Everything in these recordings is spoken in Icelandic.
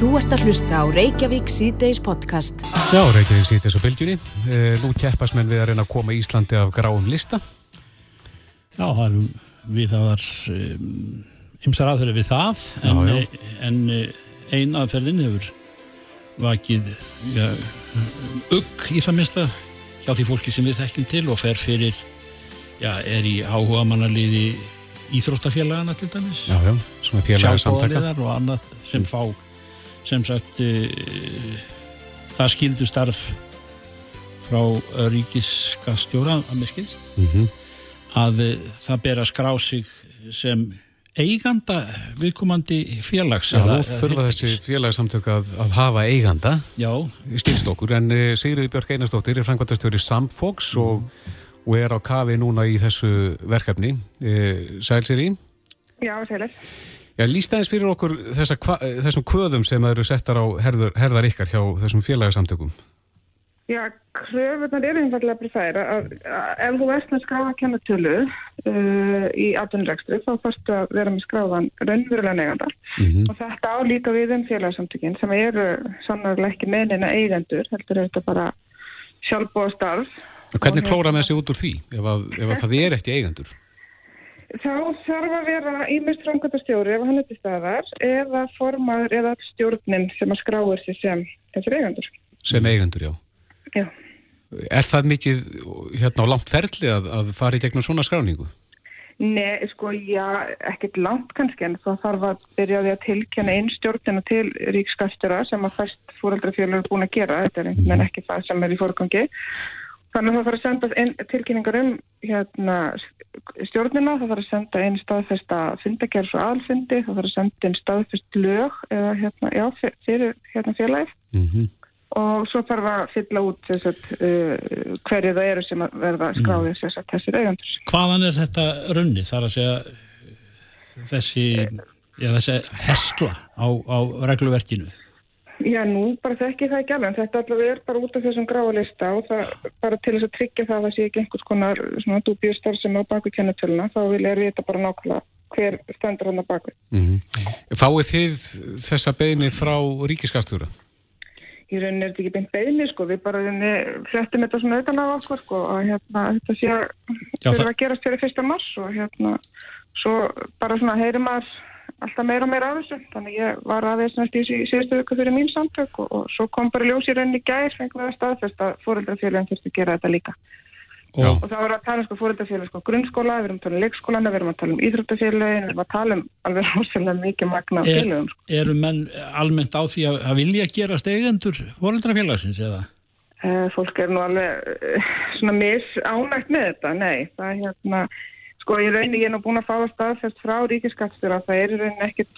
Þú ert að hlusta á Reykjavík síðdeis podcast. Já, Reykjavík síðdeis á bylgjunni. Eh, nú keppast menn við að reyna að koma Íslandi af gráum lista. Já, það erum við það var ymsar aðferði við það en, Já, já. en ein aðferðin hefur vakið ja, ugg í það minnsta hjá því fólki sem við þekkjum til og fer fyrir já, er í áhuga mannarliði íþróttafélagana til dæmis Já, já, svona félaga samtaka. sjálfbóðaliðar og annað sem fá sem sagt uh, það skildu starf frá ríkiskastjóra að mér skilst. Mm að uh, það ber að skrá sig sem eiganda viðkomandi félags Já, nú þurfa þessi félagsamtök að, að hafa eiganda, Já, stýrst okkur, en eh, Sigriði Björk Einarsdóttir er framkvæmtastjóri Samfox og, og er á kafi núna í þessu verkefni. Eh, Sæl Siri, Já, sælir. Já, líst aðeins fyrir okkur þessa, þessum kvöðum sem eru settar á herður, herðar ykkar hjá þessum félagsamtökum. Já, kröfunar eru einfallega að, að ef þú ert með skráða kennatölu uh, í atvinnurekstri þá fórstu að vera með skráðan raunverulega neganda Mm og þetta álíka við um félagsamtökin sem eru sannarlega ekki meðnina eigendur, heldur er þetta bara sjálfbóða starf. Hvernig klóra með sig út úr því ef, að, ef að það er ekki eigendur? Þá þarf að vera ímest framkvæmtastjóri ef hann er til staðar eða formaður eða stjórnin sem að skráir sig sem þessir eigendur. Sem eigendur, já. Já. Er það mikið hérna á langt ferli að, að fara í gegnum svona skráningu? Nei, sko, já, ekkert langt kannski en þá þarf að byrja á því að tilkjanna einn stjórnina til ríkskastjóra sem að fæst fóreldrafélögur búin að gera, þetta er einhvern veginn ekki það sem er í fórgangi. Þannig að það þarf að senda inn tilkynningar um hérna, stjórnina, það þarf að senda einn staðfesta fundagerðs og aðalfundi, það þarf að senda einn staðfest lög eða hérna, já, fyr- fyrir hérna félagið. Mm og svo þarf að fylla út að uh, hverju það eru sem verða skráðið þess að þessir eigendur. hvaðan er þetta runni þar að segja þessi, já, þessi hesla á, á regluverkinu Já, nú bara þekki það ekki alveg, en þetta allavega er bara út af þessum gráalista og það bara til þess að tryggja það að það sé ekki einhvers konar svona dúbjustar sem á baku kennetöluna, þá vil ég vita bara nákvæmlega hver stendur hann á baku. Fáið þið þessa beðni frá ríkiskastjóra? Í rauninni er þetta ekki beint beðni, sko, við bara flettum þetta svona auðvitað af okkur, sko, og hérna, þetta sé að Já, það- að gerast fyrir fyrsta mars og hérna, svo bara svona heyri maður alltaf meira og meira af þessu, þannig ég var aðeins næst í sí- síðustu viku fyrir mín samtök og, og svo kom bara ljós í rauninni í gær, fengum við að staðfesta að fóreldrafélagin þurfti að gera þetta líka. Og þá erum við að tala um sko fóreldrafélag sko grunnskóla, við erum að tala um leikskólana, við erum að tala um íþróttafélagin, við erum að tala um alveg rosalega mikið magna er, félagum. Sko. eru menn almennt á því að, að vilja gerast eigendur fóreldrafélagsins eða Uh, fólk er nú alveg uh, svona misánægt með þetta, nei, það hérna, sko í rauninni ég er nú búin að fá að staðfest frá ríkiskattstur að það er í rauninni ekkit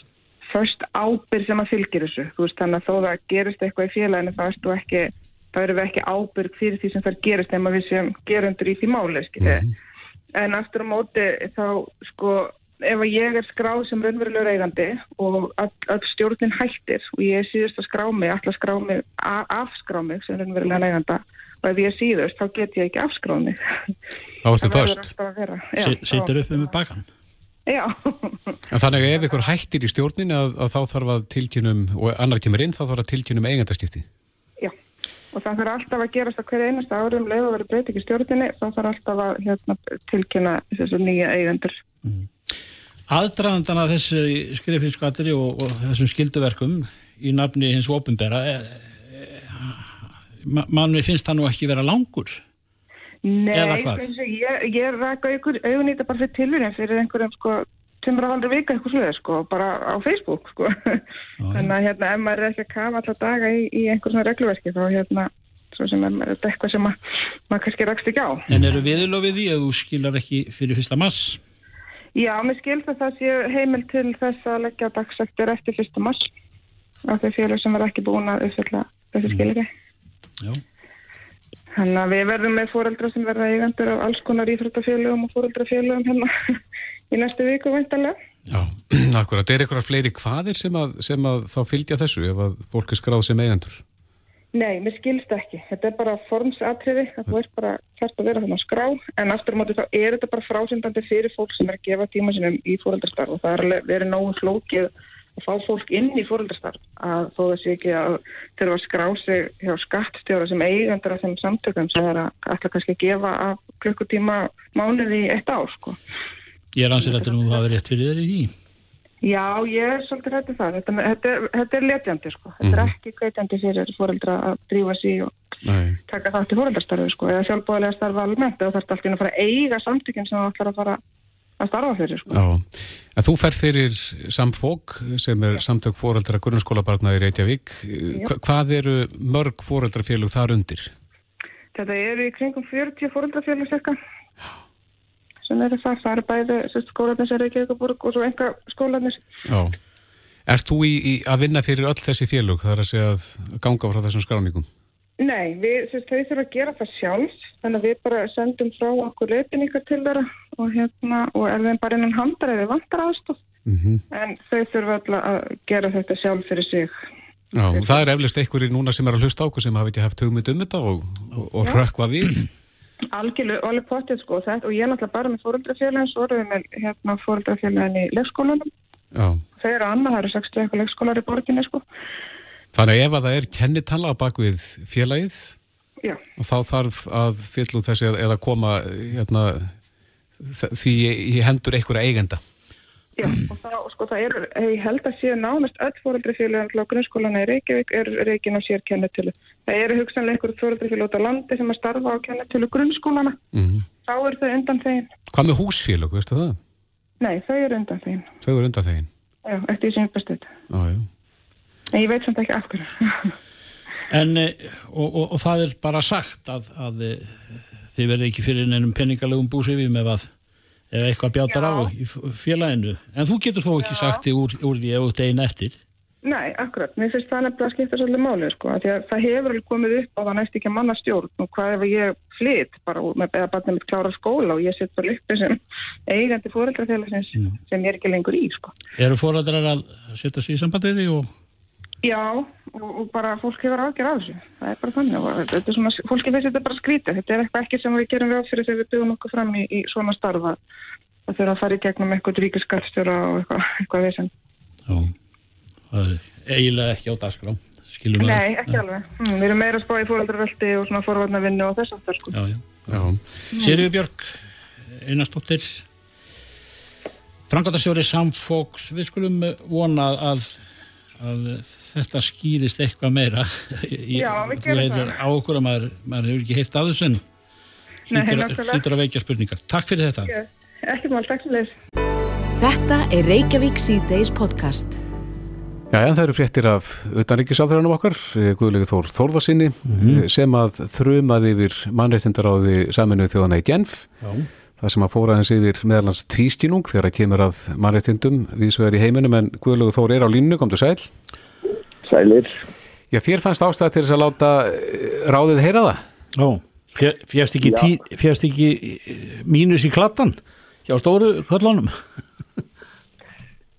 först ábyrg sem að fylgir þessu, þú veist þannig að þó það gerist eitthvað í félaginu ertu ekki, þá erum við ekki ábyrg fyrir því sem það gerist nema við sem gerendur í því máli, skilja. En aftur á móti þá sko ef að ég er skráð sem raunverulegur eigandi og all stjórnin hættir og ég er síðust að skrá mig, alltaf skrá mig, afskrá mig sem raunverulegan eiganda ef ég er síðust þá get ég ekki afskráð mig. Þá ertu först. situr uppi með bakan Já, En þannig að ef ykkur hættir í stjórnin að, að þá þarf að tilkynum, og annar kemur inn, þá þarf að tilkynum eigandaskipti. já. Og það þarf alltaf að gerast að hverja einasta árum leið og verið breyting í stjórninni, þá þarf alltaf að hérna, tilkynna þessu nýja eigendur. aðdraðandan af þessi skrifinsskatri og, og þessum skilduverkum í nafni hins ofinbera er, manni finnst það nú ekki vera langur. Nei, ég, ég í þetta bara fyrir tilvíðin fyrir einhverjum sko og haldur vika eitthvað sluðið sko, bara á Facebook sko. Þannig að hérna, ef maður er ekki að kafa alltaf daga í, í einhver svona regluverki þá hérna, svo sem er þetta eitthvað sem að, maður kannski rakst ekki á. en eru viðlofið því að þú skilar ekki fyrir fyrsta mars? Já, mér skilst að það sé heimil til þess að leggja dagsæktir eftir fyrsta mars á þau félag sem er ekki búin að uppfylla þessi skilir Já. Þannig að við verðum með fóreldra sem verða eigandur af alls konar íþróttafélögum og fóreldrafélögum hérna í næstu viku væntalega. Já, akkurat. Er ykkur fleiri hvaðir sem að, sem að þá fylgja þessu ef að fólk er skráð sem eigendur? Nei, mér skilst ekki. Þetta er bara formsatriði, að þú ert bara þarft að vera þannig að skrá, en aftur á móti þá er þetta bara frásendandi fyrir fólk sem er að gefa tíma sinum í fóreldrastarf og það er verið nógu og fá fólk inn í fóröldarstarf að þó þessi ekki að þurfa að skrá sig hjá skattstjóra sem eigandur af þeim samtökum sem er að alltaf kannski gefa af klukkutíma mánuði eitt ár sko. Ég er ansið að þú hafi rétt fyrir þér í því. Já, ég er svolítið hættið það. Þetta, þetta, þetta er letjandi sko. Þetta er ekki kveitjandi fyrir fóröldra að drífa sér og Nei. taka það til fóröldarstarfi sko. Eða sjálfbóðilega starfa almennt og þarf alltaf að fara að eiga samtökinn sem það ætlar að fara að starfa fyrir sko. Já, en þú fer fyrir Samfók sem er samtök fóröldra grunnskólabarna í Reykjavík. Hva, hvað eru mörg fóröldrafélug þar undir? Þetta eru í kringum 40 fóröldrafélug cirka sem eru þar, það eru bæði skólanir sem Reykjavíkaburg og svo enga skólanir Já, Erst þú í, í að vinna fyrir öll þessi félug þar að segja að ganga frá þessum skráningum? Nei, við, þau þurfum að gera það sjálf þannig að við bara sendum frá okkur leifinningar til þeirra og hérna og er þeim bara innan handar eða vantar aðstof mm -hmm. en þau þurfum alltaf að gera þetta sjálf fyrir sig. Já, og það er eflust einhverjir núna sem er að hlusta ákur sem hafi ekki haft hugmynd um þetta og, og, og rökkva við. Algjörlega, alveg potið sko þetta, og ég er náttúrulega bara með fóröldrafélagin svo erum við með hérna, fóröldrafélagin í leikskólanum. Þau eru annað, það eru 60 eitthvað leikskólar í borginni sko Þannig ef að það er kennitala bak við félagið Já. og þá þarf að fyllu þessi eða koma hérna, því í hendur einhverja eigenda. Já, og það, sko, það er, ég held að séu námest öll fóröldrifélag á grunnskólana í Reykjavík er Reykjavík á sér kennetölu. Það eru hugsanlega einhverjum fóröldrifélag út á landi sem að starfa á kennetölu grunnskólana. Mm -hmm. Þá eru þau undan þegin. Hvað með húsfélag, veistu það? Nei, þau eru undan þegin. Þau eru undan þegin? Já, eftir sem ég bestuð. Já, já. En ég veit samt ekki af hverju. en, eh, og, og, og það er bara sagt að, að eh, þið verði ekki fyrir nefnum peningalegum búsifið með að ef eitthvað bjátar á í félaginu. En þú getur þó ekki Já. sagt þig úr, úr því ef þú degin eftir. Nei, akkurat. Mér finnst það nefnilega að skipta svolítið málið, sko. Það hefur alveg komið upp á það næst ekki að manna stjórn og hvað ef ég flytt bara með beða barnið mitt klára skóla og ég sitt bara uppi sem eigandi fóreldrafélagsins mm. sem ég er ekki lengur í, sko. Eru fóröldrar að setja sér í sambandið og Já, og, og bara fólk hefur aðgjör af þessu. Það er bara þannig. Þetta er svona, fólki veist þetta bara skrítið. Þetta er eitthvað ekki sem við gerum við fyrir þegar við byggum okkur fram í, í svona starfa. Það þurfa að fara í gegnum eitthvað ríkiskattstjóra og eitthvað, eitthvað vesen. Já, það er eiginlega ekki á dagskrá. Skilum Nei, að... ekki alveg. Mm, við erum meira að spá í fóröldarveldi og svona forvarnavinnu og þess aftur. Sko. Já, já. já. Mm. Sirju Björg, einastóttir, Frangatarstjóri Samfóks, við skulum vona að að þetta skýrist eitthvað meira. Já, við gerum það. á okkur að maður, maður hefur ekki heilt aðeins en hlýtur að veikja spurningar. Takk fyrir þetta. Ekki mál, takk fyrir Þetta er Reykjavík C-Days podcast. Já, en það eru fréttir af utanríkisáþuranum okkar, eh, Guðlegu Þór Þórðarsinni, mm -hmm. sem að þrumaði yfir því saminuð þjóðana í Genf. Já það sem að fóra hans yfir meðalans tvískinung þegar það kemur að mannreitindum vísvegar í heiminum en Guðlúður Þóri er á línu, kom þú sæl? Sælir. Já, þér fannst ástæða til þess að láta eh, ráðið heyra það? Ó, fjast ekki, tí, fjast ekki eh, mínus í klattan hjá stóru kvöllunum?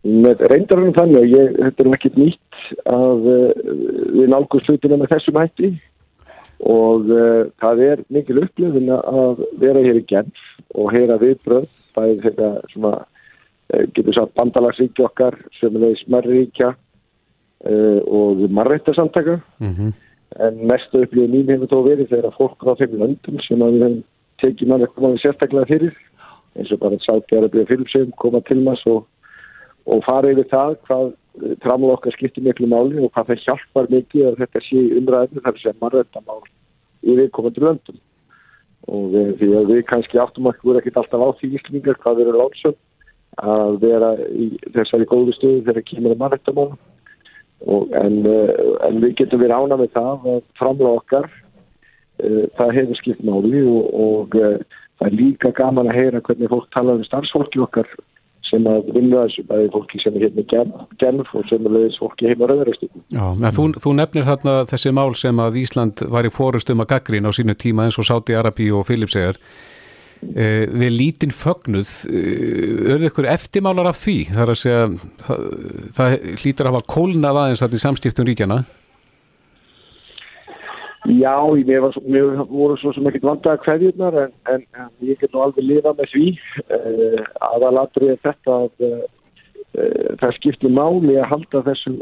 Reyndar hann þannig, ég, þetta er ekki nýtt að uh, við nálgum slutinu með þessum hætti og uh, það er mikil upplifin að vera hér í Genf og heyra viðbröð bæðið þetta svona uh, getur sagt bandalagsríkja okkar sem er smerríkja uh, og marrættarsamtaka mm -hmm. en mestu upplifin mín hefur þó verið þegar fólk á þeim löndum sem að við mann að koma sérstaklega fyrir eins og bara sátti að byrja fyrirsum koma til maður og, og fara yfir það hvað tramla okkar skiptir miklu máli og hvað það hjálpar mikið að þetta sé umræðinu þar sem marrættamál í viðkomandi löndum. Og við, því að við kannski áttum að vera ekkert alltaf á því íslningar hvað við erum látsum að vera í þessari góðu stöðu þegar kemur að mannættamál en, eh, en við getum verið ána með það að framla okkar uh, það hefur skipt máli og, og uh, það er líka gaman að heyra hvernig fólk tala um starfsfólki okkar sem að vinna þessu bæði fólki sem er hérna genf og sem er leiðis fólki heima rauðaristum. Já, þú, þú nefnir þarna þessi mál sem að Ísland var í fórustum að gaggrín á sínu tíma eins og Sáti Arabi og Filipsegar eh, við lítinn fögnuð auðvitað eh, ykkur eftirmálar af því? Þar að segja það, hlýtur að hafa kólnað aðeins að því samstiftum ríkjana Já, mér, var, mér voru svo sem ekkert vandaða hverjurnar en, en, en ég get nú alveg lifa með því. Uh, aðalatrið er þetta að uh, það skiptir máli að halda þessum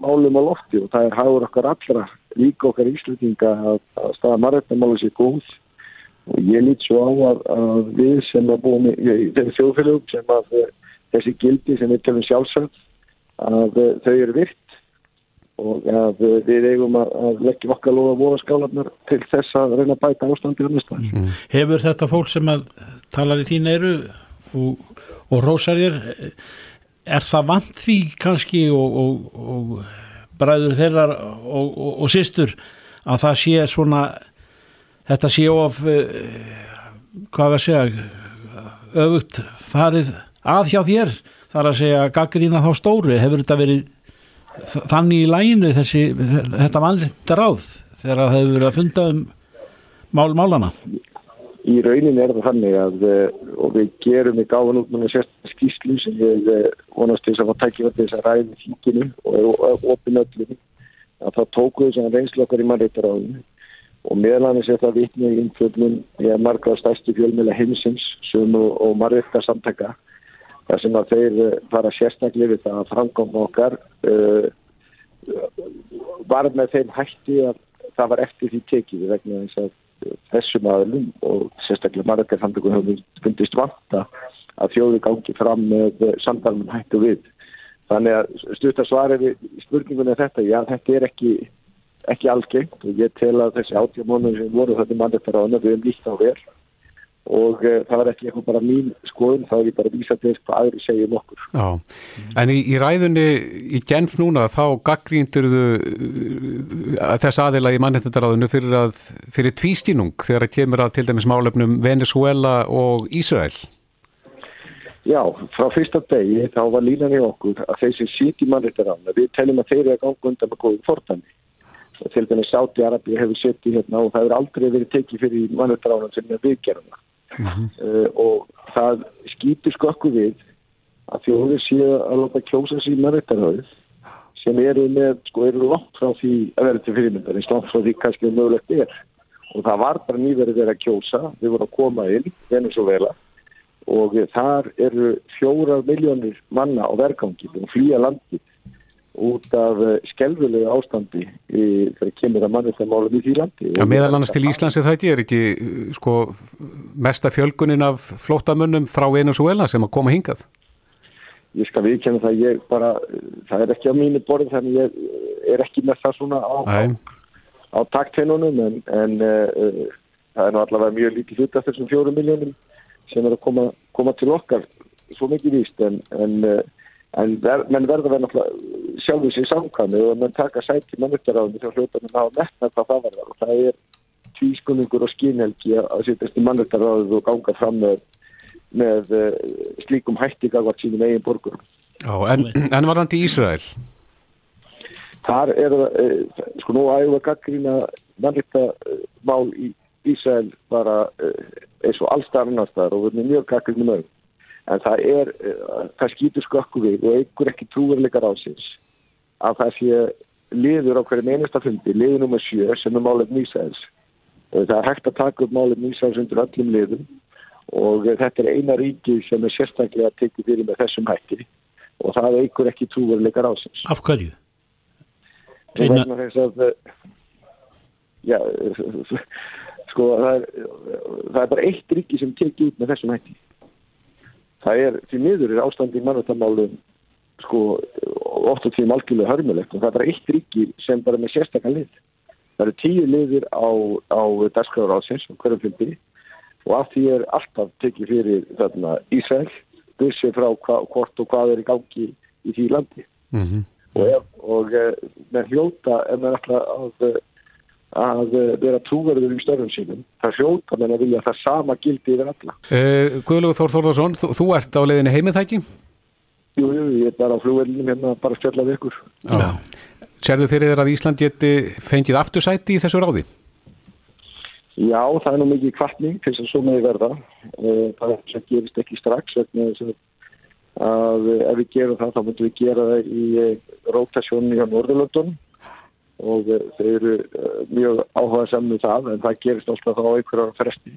málum á lofti og það er hagur okkar allra, líka okkar íslutinga að, að staða margættamáli sé góð. Og ég lít svo á að, að við sem að búum í, í þeirri þjóðfélögum sem að þessi gildi sem við telum sjálfsagt að þau eru virt og að við eigum að leggja okkar loða voðaskálanar til þess að reyna að bæta ástandi á næsta. Mm. Hefur þetta fólk sem að talar í þín eru og, og rósar þér er það vant því kannski og, og, og bræður þeirra og, sýstur að það sé svona þetta sé of hvað að segja öfugt farið að hjá þér þar að segja gaggrína þá stóru hefur þetta verið þannig í læginu þessi þetta mannlita ráð þegar það hefur verið að funda um mál málana í raunin er það þannig að og við gerum við gáðan út með sérstaklega skýslu sem við vonast til að fá tækja þess að ræði þýkinu og opinöllinu að það tóku þess að reynslu okkar í mannreitaráðinu og meðlannis er það vitnið í innfjöldnum í að marga stærstu fjölmjöla heimsins sem og, og marreita samtaka þar sem að þeir fara sérstaklega við það að framgóma okkar uh, var með þeim hætti að það var eftir því tekið vegna þess að þessum aðlum og sérstaklega margar samtökum hefur fundist vanta að þjóðu gangi fram með samtalum hættu við. Þannig að stuttar svarið í spurningunni þetta, já þetta er ekki, ekki algengt og ég tel að þessi átjámónum sem voru þetta mannettar á hana við erum líkt á verð og uh, það var ekki eitthvað bara mín skoðun, þá er ég bara að vísa til hvað aðri segja um okkur. Já, en í, í ræðunni í genf núna þá gaggríndur þess aðila í mannhettandaráðinu fyrir, að, fyrir tvístínung þegar það kemur að til dæmis málefnum Venezuela og Ísrael. Já, frá fyrsta degi þá var línan í okkur að þeir sem sýt í mannhettandaráðinu, við teljum að þeir eru að ganga undan með góðum fordæmi. Til dæmis Sáti Arabi hefur sett í hérna og það hefur aldrei verið tekið fyrir mannhettandaráðinu sem er viðgerðuna. Uh -huh. uh, og það skýtur skokku við að þjóður séu að láta kjósa sín mannreitarhauð sem eru með, sko, eru langt frá því að vera til fyrirmyndar, eins langt frá því kannski mögulegt er og það var bara nýverið verið að kjósa, við vorum að koma inn Venezuela og þar eru fjórar miljónir manna á verkangi og flýja landið út af skelvilega ástandi þegar kemur að mannreitarmálum í því landi. Já, meðal annars til Íslands er það ekki, er ekki sko mesta fjölgunin af flótamönnum frá Venezuela sem að koma hingað? Ég skal viðkjanna það, ég bara, það er ekki á mínu borðin þannig ég er ekki með það svona á, á, á taktheinunum en, en uh, það er allavega mjög lítið hlut af þessum fjórum miljónum sem er að koma, koma til okkar svo mikið víst en, en, uh, en ver, menn verður vera náttúrulega sjálfur sér samkvæmi og menn taka sæti mannutaráðinu þá hljóta menn hafa metna hvað það verður og það er tvískunningur og skínhelgi að setjast í mannutaráðu og ganga fram með með uh, slíkum hætti gafart sínum eigin borgur. Já, en, en varðandi í Ísrael? Þar er það, uh, sko nú ægum að gaggrína mannlita uh, mál í Ísrael bara eins og allstar annars þar og erum mjög gaggrínum auðvitað. En það er, það skýtur skokku við og einhver ekki trúverleikar á síns að það sé liður á hverjum einasta fundi, liður nummer sjö sem er málefn Ísraels. Það er hægt að taka upp málefn Ísraels undir öllum liðum og þetta er eina ríki sem er sérstaklega tekið fyrir með þessum hætti og það eigur ekki trúveruleikar ásins. Af hverju? Eina... Að, já, sko það er, það er bara eitt ríki sem tekið út með þessum hætti. Það er, því miður er ástandi í mannvöldamálum sko oft og tíum algjörlega hörmulegt og það er bara eitt ríki sem bara með sérstaklega lið. Það eru tíu liðir á, á dagskráður ásins og hverjum fylgir og af því er alltaf tekið fyrir þarna Ísrael, bussið frá hva, hvort og hvað er í gangi í því landi mm -hmm. og, ef, og með hljóta ef maður ætla að, að vera trúverður í störfum sínum það hljóta menn að vilja það sama gildi yfir alla uh, Guðlúð Þór Þórðarsson, þú, þú ert á leiðinni heimithæki? Jú, jú, ég er bara á flugverðinum hérna bara stjallað ykkur Já. Serðu fyrir þér að Ísland geti fengið aftursæti í þessu ráði? Já, það er nú mikið kvartning til þess að svo meði verða. Það sem gerist ekki strax vegna þess að ef við gerum það þá myndum við gera það í rótasjónu hjá Norðurlöndun og þau eru mjög áhuga saman með það en það gerist alltaf þá einhverjar fresti.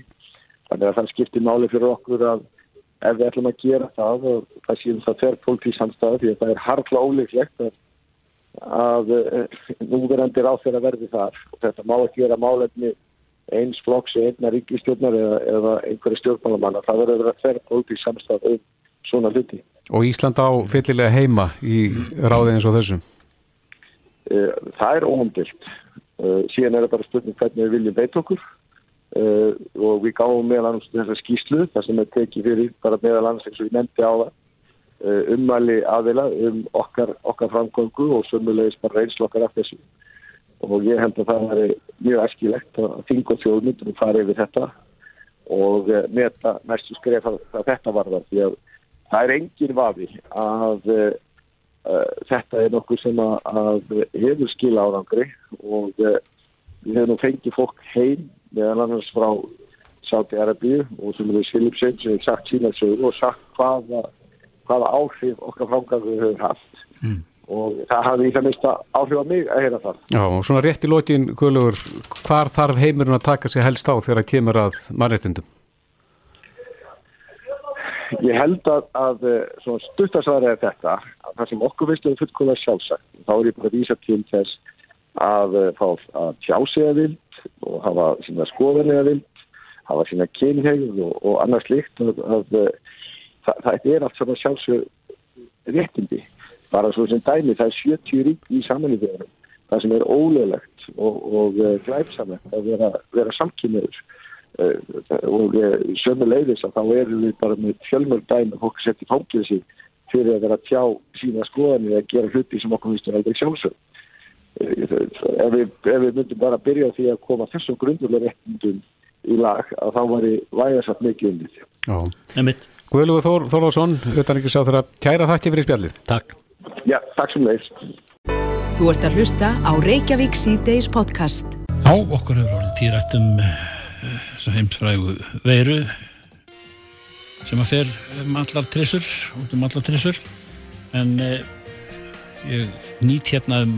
Þannig að það skiptir máli fyrir okkur að ef við ætlum að gera það og það séum það þær pólitísk samstæða því að það er harfla ólíklegt að, að núverandi ráð þeirra verði þar og þetta má ekki vera málefni eins flokks eða einna ríkistjórnar eða, eða einhverja stjórnmálamanna það verður að vera þær pólitísk samstæða um svona hluti. Og Ísland á fyllilega heima í ráði eins og þessum? Það er óumdilt. Síðan er það bara spurning hvernig við viljum veit okkur Uh, og við gáum meðal annars þessar skýslu þar sem er tekið fyrir bara meðal annars eins og ég nefndi á það ummæli aðila um okkar, okkar framgöngu og sömulegis bara reynslu okkar af þessu og ég held að það er mjög æskilegt að þing og þjóðmyndunum fara yfir þetta og meta næstu skref að þetta varðar því að það er engin vafi að þetta er nokkur sem að, að hefur skila árangri og við hefum fengið fólk heim meðan annars frá Sáti Arabíu og sem er Silipsvein sem hefur sagt sína sögur og sagt hvaða, hvaða áhrif okkar framgangu hefur haft mm. og það hafði í það mista áhrif á mig að heyra það. Já og svona rétt í lókin Guðlugur, hvar þarf heimurinn að taka sig helst á þegar það kemur að mannreitindum? Ég held að, að stuttasværi er þetta að það sem okkur veist er fullkóla sjálfsagt þá er ég bara að vísa til þess að fá að tjá sig að vild og hafa sína skoðanlega vild, hafa sína kynhegð og, og annars líkt að, að, að það, það er allt svona sjálfsög réttindi. Bara svo sem dæmi það er 70 rík í samanlýðunum það sem er ólöglegt og, og glæfsamlegt að vera, vera samkynniður og sömu leiðis að þá erum við bara með fjölmörg dæmi og okkur sett í sig fyrir að vera að tjá sína skoðanir að gera hluti sem okkur er aldrei sjálfsög ef við, ef við myndum bara að byrja því að koma þessum grundulega réttundum í lag að þá var í væðarsagt mikið unnið. Já, Guðlugur Þór, Þórlásson, utan ekki sá þeirra kæra þakki fyrir spjallið. Takk. Já, takk sem leiðis. Þú ert að hlusta á Reykjavík C-Days podcast. Já, okkur hefur heimsfrægu veiru sem að fer um allar trissur, út um allar trissur. En uh, ég nýtt hérna um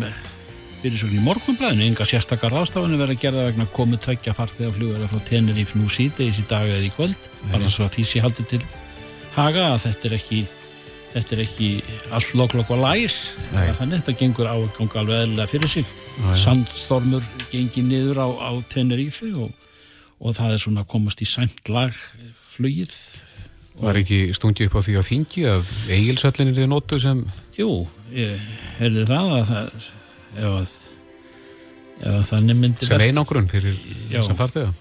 fyrirsögn í morgunblæðinu, enga sérstakar ráðstafinu verið að gera vegna komið tveggja farþegarflugverðar frá Tenerife nú síðdeis í dag eða í kvöld, bara svo að því sé haldið til haga að þetta er ekki þetta er ekki allt loklokk og læs. Þannig þetta gengur á ganga alveg eðlilega fyrir sig. Sandstormur gengið niður á, á Tenerife og, og það er svona að komast í sæmt lag flugið. Var ekki stungið upp á því á þingi að eigilsöllinir er nótu sem Jú, ég herði það að það ef, ef þannig myndi sem einangrun fyrir þessum farþega?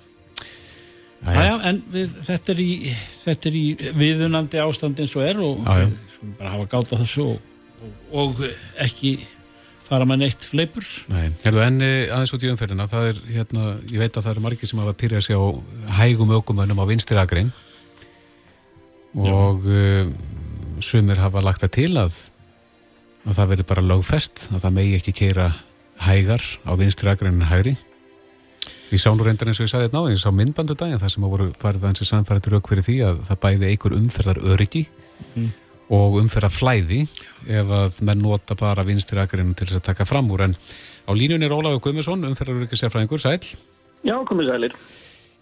Æja, en við, þetta er í, þetta er í viðunandi ástand eins og er og já, já. við skulum bara hafa gátt á þessu og, og, og ekki fara með neitt fleipur Nei, herðu enni aðeins út í umferðina það er, hérna, ég veit að það eru margir sem hafa pyrjað sig á hægum ökumönnum á vinstiragrein og uh, sumir hafa lagt það til að að það verður bara lögfest að það megi ekki keira hægar á vinstiragreinin hægri. Ég sá nú reyndar eins og ég sagði þetta ná, ég sá myndbandu daginn þar sem að voru farið aðeins í samfærið rauk fyrir því að það bæði einhver umferðar öryggi mm. Og umferðar flæði ef að menn nota bara vinstir akkarinn til þess að taka fram úr en á línunni er Óláfi Guðmusson, umferðar öryggi sérfræðingur, sæl. Já, komið sælir.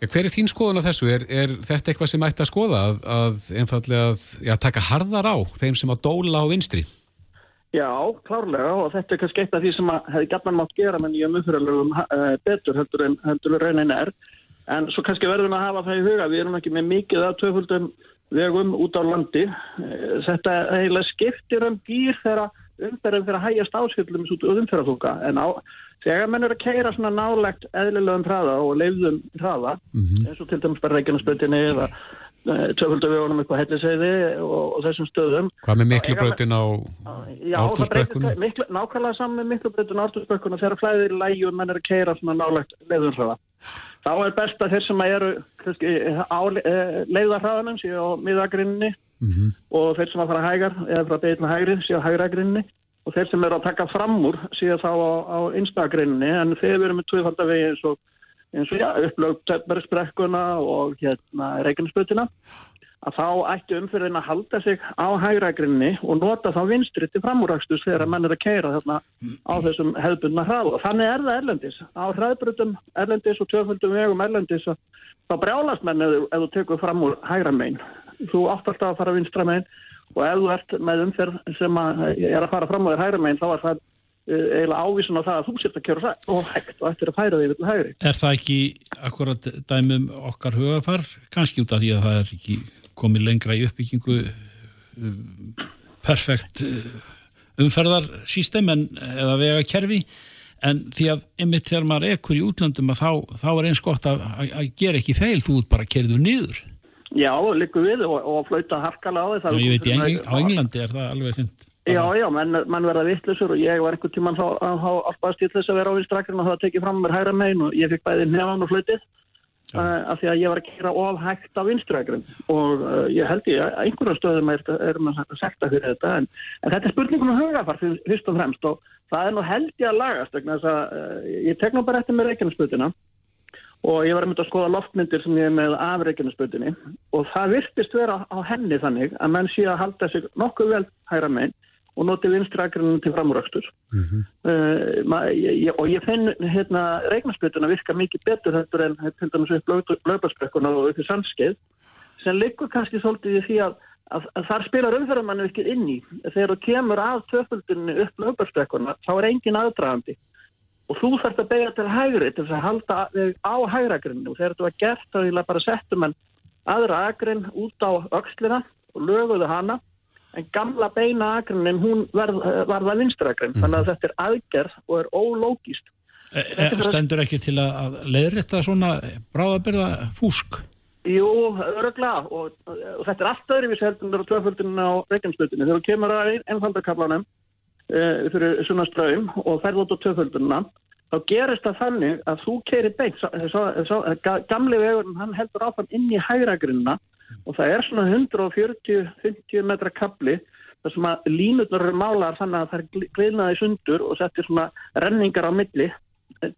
Hver er þín skoðun á þessu? Er, er þetta eitthvað sem ætti að skoða að, að einfallega að já, taka harðar á þeim sem að dóla á vinstri? Já, klárlega og þetta er kannski eitt af því sem hefði gætman mátt gera með nýjum umfyralögum uh, betur heldur en heldur raunin er en svo kannski verðum að hafa það í huga við erum ekki með mikið að töföldum vegum út á landi uh, þetta eiginlega skiptir um gýr þegar umferðin fyrir að hægjast áskildum út úr umfyralöga en á, þegar mann er að keira svona nálegt eðlilegum hraða og leifðum hraða mm -hmm. eins og til dæmis bara Reykjanesbötinni eða töföldavegunum upp á helliseiði og, og þessum stöðum Hvað með miklubröðin á ártursbrekkunum? Nákvæmlega saman með miklubröðin á ártursbrekkunum þegar flæðir lægi og menn er að keira svona nálegt leiðurhraða þá er best að þeir sem eru kannski, á leiðarhraðanum séu á miðagrinninni mm -hmm. og þeir sem að fara hægar eða frá beitna hægri séu á hægragrinninni og þeir sem eru að taka fram úr séu þá á, á einstakrinninni en þeir eru með tvöfaldavegi eins og eins og já, upplögt Töpbergsbrekkuna og hérna Reykjanesbötina að þá ætti umfyrðin að halda sig á hægrækrinni og nota þá vinstri til framúrakstus þegar mann er að keira þarna á þessum hefðbundna hraðu þannig er það erlendis. Á hraðbrutum erlendis og töföldum vegum erlendis þá brjálast menn ef, ef þú tekur fram úr hægræmein þú átt alltaf að fara vinstra meginn og ef þú ert með umferð sem að er að fara fram þér hægra meginn þá er það uh, eiginlega ávísun á það að þú sért að kjöra og hægt og eftir að færa þig við hægri. Er það ekki akkurat dæmum okkar hugafar kannski út af því að það er ekki komið lengra í uppbyggingu perfekt uh, umferðarsýstem en eða vega kerfi en því að einmitt þegar maður ekkur í útlöndum þá, þá er eins gott að, að, að gera ekki feil, þú ert bara að kerðu niður. Já, líku við og, og flauta harkala á því Já, ég veit, í Engl á Englandi er það alveg fint Já, já, menn, mann verða vittlusur og ég var einhvern tíman þá alltaf stíðlis að vera á vinstrakrin og það tekið fram mér hæra megin og ég fikk bæði nefn og flautið af því að ég var að kera ofhægt á vinstrækjum og uh, ég held ég að einhverjum stöðum er, er maður að sekta fyrir þetta. En, en þetta er spurningum um hugafar fyrst og fremst. Og það er nú held ég að lagast að, uh, ég tek nú bara eftir með reikjarnarsputina og ég var að mynda að skoða loftmyndir sem ég er með af reikjarnarsputinni og það virtist vera á henni þannig að menn sé að halda sig nokkuð vel hæra meginn og notið vinstrækjum til framúröxtur mm -hmm. uh, og ég finn hérna regnarspjötuna virka mikið betur þetta en til dæmis upp lögbarsbrekkuna og upp í sannskeið sem liggur kannski svolítið í því að, að, að þar spilar umferðamannu ekkert inn í. Þegar þú kemur að töföldunni upp lögbarsbrekkuna þá er engin aðdragandi. Og þú þarfst að beigja til hægri til þess að halda á hægragrinu og þegar þú er gert þá er bara settum en aðra agrinn út á öxlina og löguðu hana en gamla beina agrinin hún varð, varða vinstrakrin, mm. þannig að þetta er aðgerð og er ólógist. E, e, stendur ekki til að leiðrætta svona bráðabyrða fúsk? Jú, öruglega og, og þetta er allt öðru við seldum á tvöföldunum á reikjansbyrjunni. Þegar þú kemur að einfaldarkallanum e, fyrir svona ströym og ferð út á tvöföldununa þá gerist það þannig að þú keirir beint, gamli vegurinn hann heldur áfram inn í hægragrinna og það er svona 140-50 metra kapli þar sem að línutnar eru málar þannig að það er gleinaði sundur og settir svona renningar á milli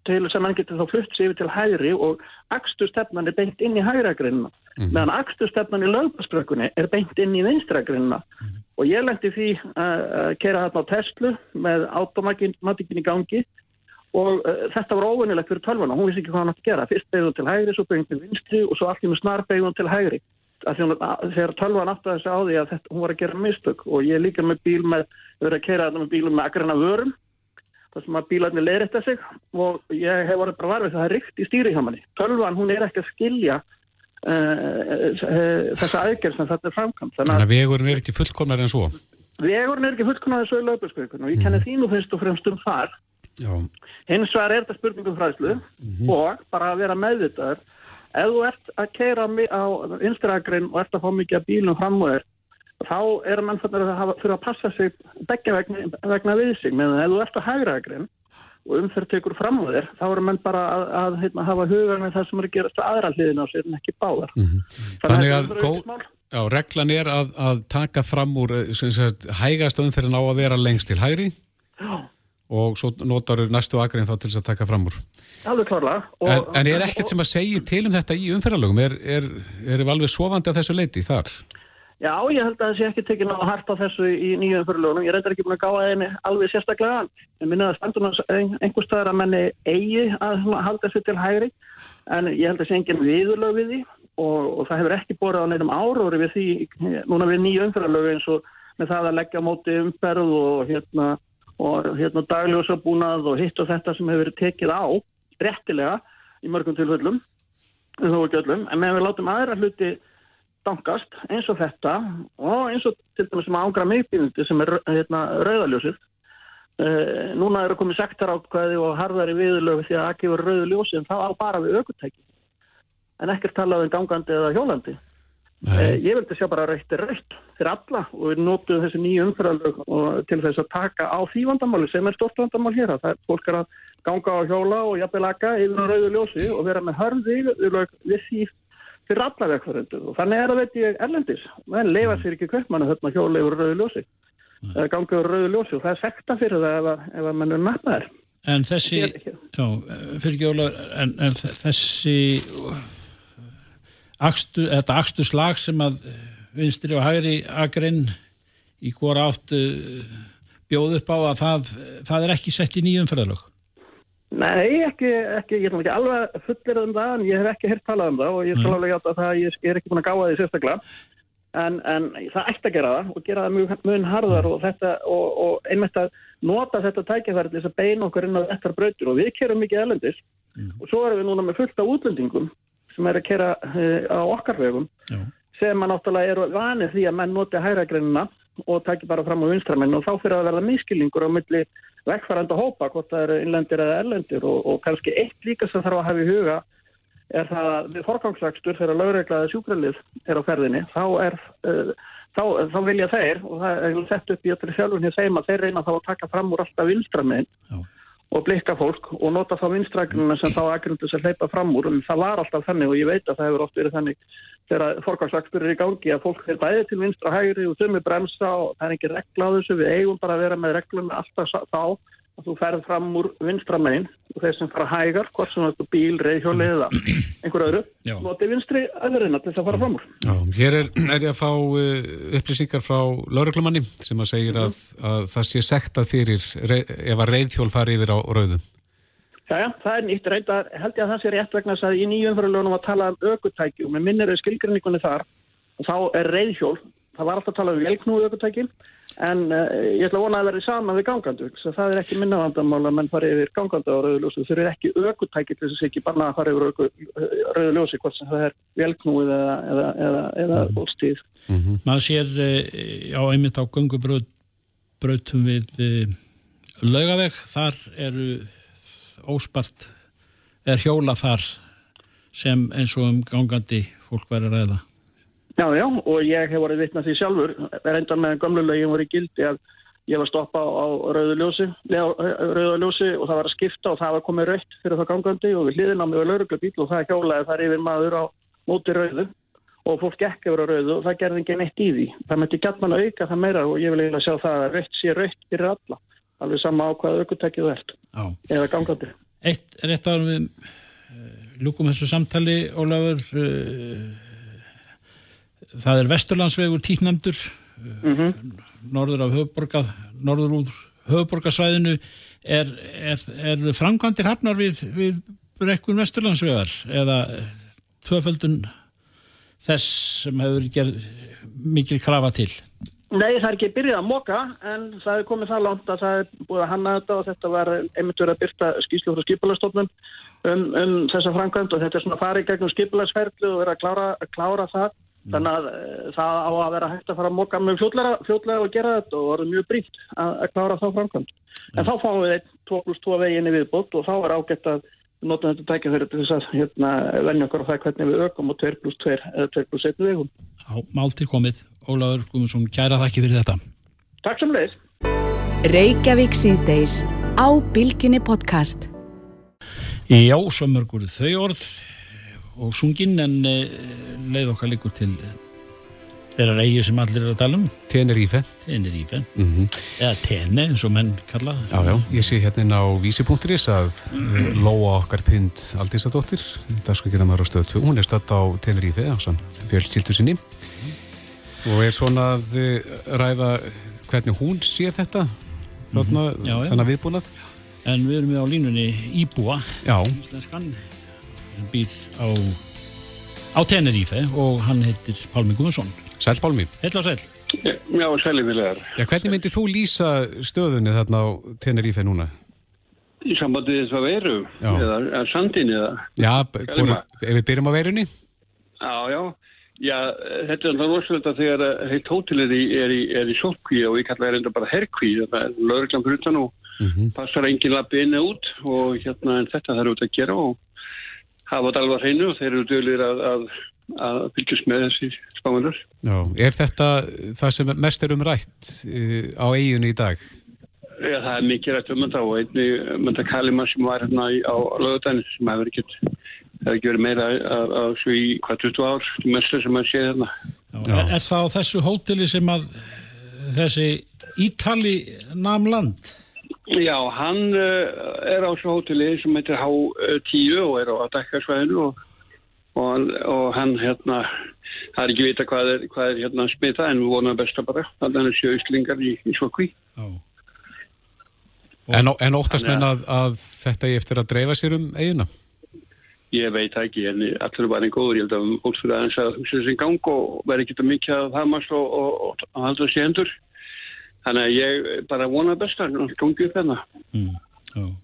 til sem hann getur þá flutt sér yfir til hægri og axtustefnan er beint inn í hægragrinna mm -hmm. meðan axtustefnan í lögpaströkkunni er beint inn í vinstragrinna mm -hmm. og ég lendi því að kera þarna á Tesla með automatikinn í gangi. Og uh, þetta var óvinnilegt fyrir tölvuna, hún vissi ekki hvað hann átt að gera. Fyrst beigðun til hægri, svo beigðun til vinstri og svo allir með snar beigðun til hægri þegar tölvan aftur þessi á því að þetta, hún var að gera mistök og ég líka með bíl með, verið að kera þetta með bílum með agrana vörum þar sem að bílarnir leirita sig og ég hef verið bara varfið það er ríkt í stýrihamanni. Tölvan hún er ekki að skilja uh, þessa aðgerð sem þetta er framkvæmt. Þannig að vegurinn er ekki fullkomnar en svo? Vegurinn er ekki fullkomnar en svo í löpuskökun og ég kenni mm. þínu finnst og fremst um þar. Já. Hins vegar er þetta spurningum fræslu mm -hmm. og bara að vera meðvitaður ef þú ert að keira á vinstragrein og ert að fá mikið að bílum fram og þér þá er mann fyrir að, að passa sig begge vegna, vegna við sig. Meðan ef þú ert að hægragrein og umferð tekur fram á þér þá er mann bara að, að, að heitna, hafa huga með það sem er að gerast aðra hliðin á sér en ekki báðar. Mm -hmm. Þannig að gó, já, reglan er að taka fram úr sagt, hægast umferðin á að vera lengst til hægri. Já og svo notar næstu agrinn þá til þess að taka fram úr. Alveg klárlega. En, en er ekkert sem að segja til um þetta í umferðalögum? Er, er, er alveg sofandi á þessu leiti þar? Já, ég held að sé ekki tekinn á hart á þessu í nýju umferðalögunum. Ég reyndar ekki búin að gáða þeim alveg sérstaklega. Ég minna að standunum einhver staðar að menni eigi að halda þessu til hægri en ég held að það sé engin viðurlög við því og, og það hefur ekki borðið á neirum áróri við því núna við nýju umferðalögu eins og með það að leggja móti umferð og hérna og hérna dagljósabúnað og hitt og þetta sem hefur verið tekið á réttilega í mörgum tilfellum þó ekki öllum, en meðan við látum aðra hluti dankast eins og þetta og eins og til dæmis sem ágra meðbyrjandi sem er hérna rauðaljósið e, núna eru komið sektarákvæði og harðari viðlögu því að ekki verið rauðaljósið en það á bara við aukutæki en ekkert talað um gangandi eða hjólandi Eh, ég vildi sjá bara raukt er raukt fyrir alla og við nótum þessi nýju umfyrðalög til þess að taka á því vandamáli sem er stort vandamál hér það er fólk að ganga á hjóla og jafnvel akka yfir rauðu ljósi og vera með hörði við því fyrir alla vekvaröndu og þannig er að veit ég erlendis. Menn leifa sér ekki kvöldmannu þarna hjóla yfir rauðu ljósi. Eða ganga yfir rauðu ljósi og það er sekta fyrir það ef, ef að mann er nafnaður En þessi, já, fyrir ekki óla en, en þessi akstu, þetta akstu slag sem að eh, vinstri og hægri agrinn í hvora áttu eh, bjóð upp á að það, það er ekki sett í nýjum ferðalög? Nei, ekki, ekki, ég er ekki alveg fullir um það en ég hef ekki hirt talað um það og ég skal alveg hjáta að það, ég er ekki búin að gáða því sérstaklega en, en það ætti að gera það og gera það mjög mun harðar og, þetta, og, og einmitt að nota þetta tækifæri til þess að beina okkur inn á eftir brautur og við kerum mikið elendis mm. og svo erum við núna með fullt af útlendingum sem er að kera uh, á okkar vegum Já. sem að náttúrulega eru vanið því að menn noti hæragreinina og taki bara fram á vinstramenn og þá fyrir að verða miskilningur á milli vekkfæranda hópa hvort það eru innlendir eða erlendir og, og kannski eitt líka sem þarf að hafa í huga er það að við forgangsvægstur þegar lögreglaði sjúkralið er á ferðinni þá, er, uh, þá, þá vilja þeir og það er sett upp í öllur sjálfurni þeim að þeir reyna þá að taka fram úr alltaf vinstramenn og blikka fólk og nota þá vinstragnuna sem þá aðgrundu sem hleypa fram úr. En það var alltaf þannig og ég veit að það hefur oft verið þannig þegar forgangsvægstur er í gangi að fólk er bæðið til vinstra hægri og þau með bremsa og það er ekki regla á þessu. Við eigum bara að vera með reglum alltaf þá að þú ferð fram úr vinstramegin og þeir sem fara hægar, hvort sem þetta bíl, reyðhjóli eða einhver öðru, noti vinstri öðurina til þess að fara fram úr. Já, hér er, er ég að fá uh, upplýsingar frá lauruglumanni sem að segir að, að það sé sektað fyrir ef að reyðhjól fari yfir á rauðum. Já, já, það er nýtt reynd að held ég að það sé rétt vegna að í nýjumfæralögunum að tala um aukutæki og með minnir er skilgrinningunni þar og þá er reyðhjól, það var alltaf að tala um velknúi aukutæki En uh, ég ætla að vona að það verði sama við gangandu, það er ekki minna vandamála að menn fari yfir gangandu á rauðuljósu. Þau eru ekki aukutækið til þess að ekki bara að fara yfir rauðuljósi, hvort sem það er velknúið eða, eða, eða, eða mm. bóstíð. Mm -hmm. Maður sér uh, á einmitt á gungubröðum við uh, laugaveg, þar eru óspart, er hjóla þar sem eins og um gangandi fólk verður að ræða. Já, já, og ég hef voruð vittnað því sjálfur, reyndan með gamlulegin voru gildi að ég var stoppa á rauðuljósi, rauðuljósi og það var að skipta og það var komið raukt fyrir það gangandi og við hliðin á mig var lauruglubíl og það hjálaði þar yfir maður á móti rauðu og fólk yfir á rauðu og það gerði ekki neitt í því. Það mætti gæt mann að auka það meira og ég vil eiginlega sjá það að raukt sé raukt fyrir alla, alveg sama á hvaða ert, Já. eða gangandi. Eitt rétt árum við uh, lúkum þessu samtali, Ólafur, uh, það er Vesturlandsvegur tíknæmdur mm -hmm. norður af höfuborgað norður úr höfuborgarsvæðinu er, er, er framkvæmdir hafnar við, við brekkun Vesturlandsvegar eða tvöföldun þess sem hefur gerð mikil krafa til? Nei, það er ekki byrjað að moka en það er komið það langt að það er búið að hanna þetta og þetta var einmitt verið að byrta skýslu frá skipulagsstofnun um, um þessa framkvæmd og þetta er svona farið gegnum skipulagsferðlu og verið að klára, að klára það Þannig að eh, það á að vera hægt að fara að móka mjög fljóðlega og gera þetta og er mjög bríkt að, að klára þá framkvæmt. En þá fáum við einn 2 pluss 2 veginni viðbútt og þá er ágætt að nota þetta tækjaferði til þess að hérna, venja okkar á það hvernig við ökum og 2 pluss 2 eða 2 pluss 1 vegum. Já, máltir komið. Ólaður Guðmundsson, kæra þakki fyrir þetta. Takk sem leiðis. Reykjavík síðdeis á Bilginni podcast. Já, svo mörgur þau orð og sungin en eh, leið okkar líkur til þeirra reyju sem allir er að tala um. Tenerífe mm -hmm. eða Tene eins og menn kalla Já, já, ég sé hérna á vísi.is að mm. Lóa okkar pind Aldísadóttir, maður á stöðu 2 hún er stödd á Tenerífe samt fjölskyldu sinni. Mm. og er svona að eh, ræða hvernig hún sér þetta þarna, -hmm. já, þannig að viðbúnað. En við erum við á línunni Íbúa. Já. Íslenskan býr á, á Tenerífe og hann heitir Pálmi Guðmundsson. Sæl Pálmi. Heil og sæl. Já, sæli viljaðar. Já, hvernig myndir þú lýsa stöðunni þarna á Tenerífe núna? Í sambandi þess að veru, já. eða sandin eða... Já, hvora, ef við byrjum á verunni? Já, já. Já, þetta er það rosalega þegar heilt hótelið er í, í, í sótkví og ég kalla það reynda bara herrkví, það er lögurglann fyrir utan og mm -hmm. passar engin lappi inni út og hérna en þetta þarf út að gera og hafa þetta alveg að hreinu og þeir eru dölir að, að, að fylgjast með þessi spámanur. Já, er þetta það sem mest er umrætt uh, á eiginu í dag? Já, það er mikið rætt um þetta og einni mynda Kalima sem var hérna á lögutæni sem hefur ekki, ekki verið meira að, að svo í hvað 20 ár mestur sem að sé þarna. Já. Er, er það á þessu hóteli sem að þessi Ítali namn land? Já, hann uh, er á svo hóteli sem heitir H10 og er á aðdekkarsvæðinu og, og, og hann hérna, það er ekki vita hvað er, hvað er hérna smita en við vonum besta bara, þannig að hann er sjöustlingar í, í svokvi. En, en óttast menn að, að þetta er eftir að dreifa sér um eigina? Ég veit ekki, en allir er bara einn góður. Ég held að fólk fyrir aðeins að hugsa þessi gang og verði ekki mikið að hamast og, og, og, og halda þessi hendur. Þannig að ég bara vona besta, gangi upp hérna. Mm,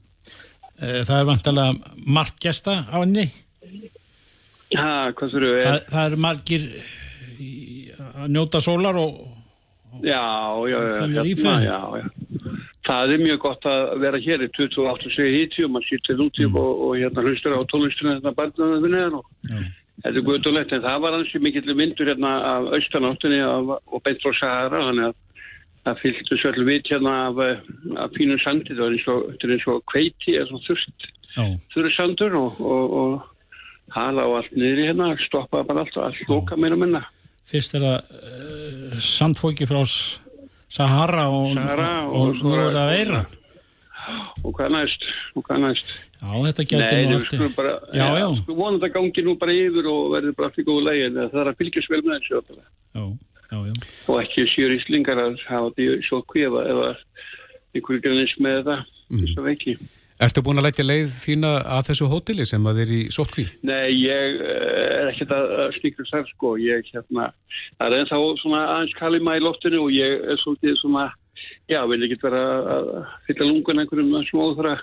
það er vantilega margt gesta á henni? Já, hvað þurfu? Það, það er margir að njóta sólar og Já, já, já, hérna, já, já. Það er mjög gott að vera hér í 28 segi híti og mann sýttir út mm. og, og hérna hlustur á tónlistunum þetta barnaðum við neðan og mm. þetta er guðulegt en það var hansi mikill vindur hérna af austanáttunni og beint frá Sahara þannig að það fylgtu svolítið vit hérna af, af fínu sandi það er eins og, er eins og kveiti eða svona þurft þurru sandur og, og, og hala á allt niður hérna stoppa bara allt og allt lóka meira minna. Fyrst er það uh, sandfóki frá Sahara og, Sahara og nú er það veira. Og hvað næst? Og hvað næst? Já, þetta getur nú eftir bara, Já, já, já. Sko vonandi að gangi nú bara yfir og verður bara fyrir góðu legin það er að fylgjast vel með þessu Já Já, já. og ekki sér íslingar að hafa því sjókvi eða, eða einhverju grunnis með það mm. þess að veiki Erstu búin að leggja leið þína að þessu hóteli sem að þeir í sótkví? Nei, ég eh, er ekkert að stíkra þar sko, ég hérna það er ennþá svona aðeins kalima í loftinu og ég er svolítið svona já, vil ekki vera að fylla lungun einhverjum smóðra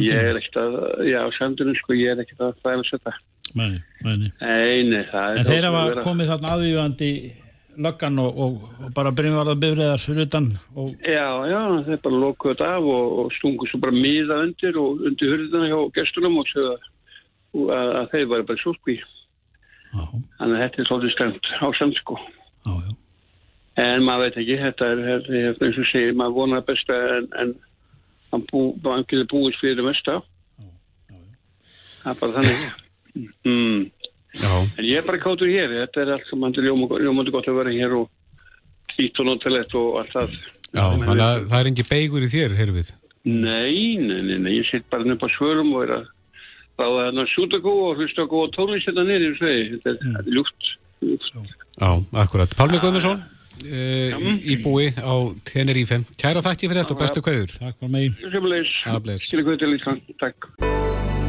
ég er ekkert að, já, sandunum sko, ég er ekkert að fæla þetta Nei, nei, nei En þeir hafa komið þarna aðvífandi löggan og, og, og bara byrjumvarða bifriðar fyrir utan og... Já, já, þeir bara lokuðu þetta af og, og stungu svo bara miða undir og undir hurðina hjá gestunum og að, að þeir var bara svolítið þannig að þetta er svolítið stemt á samsko en maður veit ekki þetta er, þetta er eins og segir, maður vonar besta en, en hann bú, getur búið fyrir það mesta. Það er bara þannig. Mm. Já. En ég er bara káttur hér, þetta er allt sem mann er ljómandi gott að vera hér og hýtt og notalett og allt það. Já, þannig að það er engi beigur í þér, heyrðu við? Nei, nei, nei, nei, ég sitt bara nefn á svörum og er að ráða hérna sjútakó og hlusta á góða tónlist hérna nýri, þetta er mm. ljúft. Já, akkurat. Pálmi Guðmundsson, uh, í búi á Tenerife. Kæra þakki fyrir þetta og bestu kvæður. Takk fyrir mig. Til takk.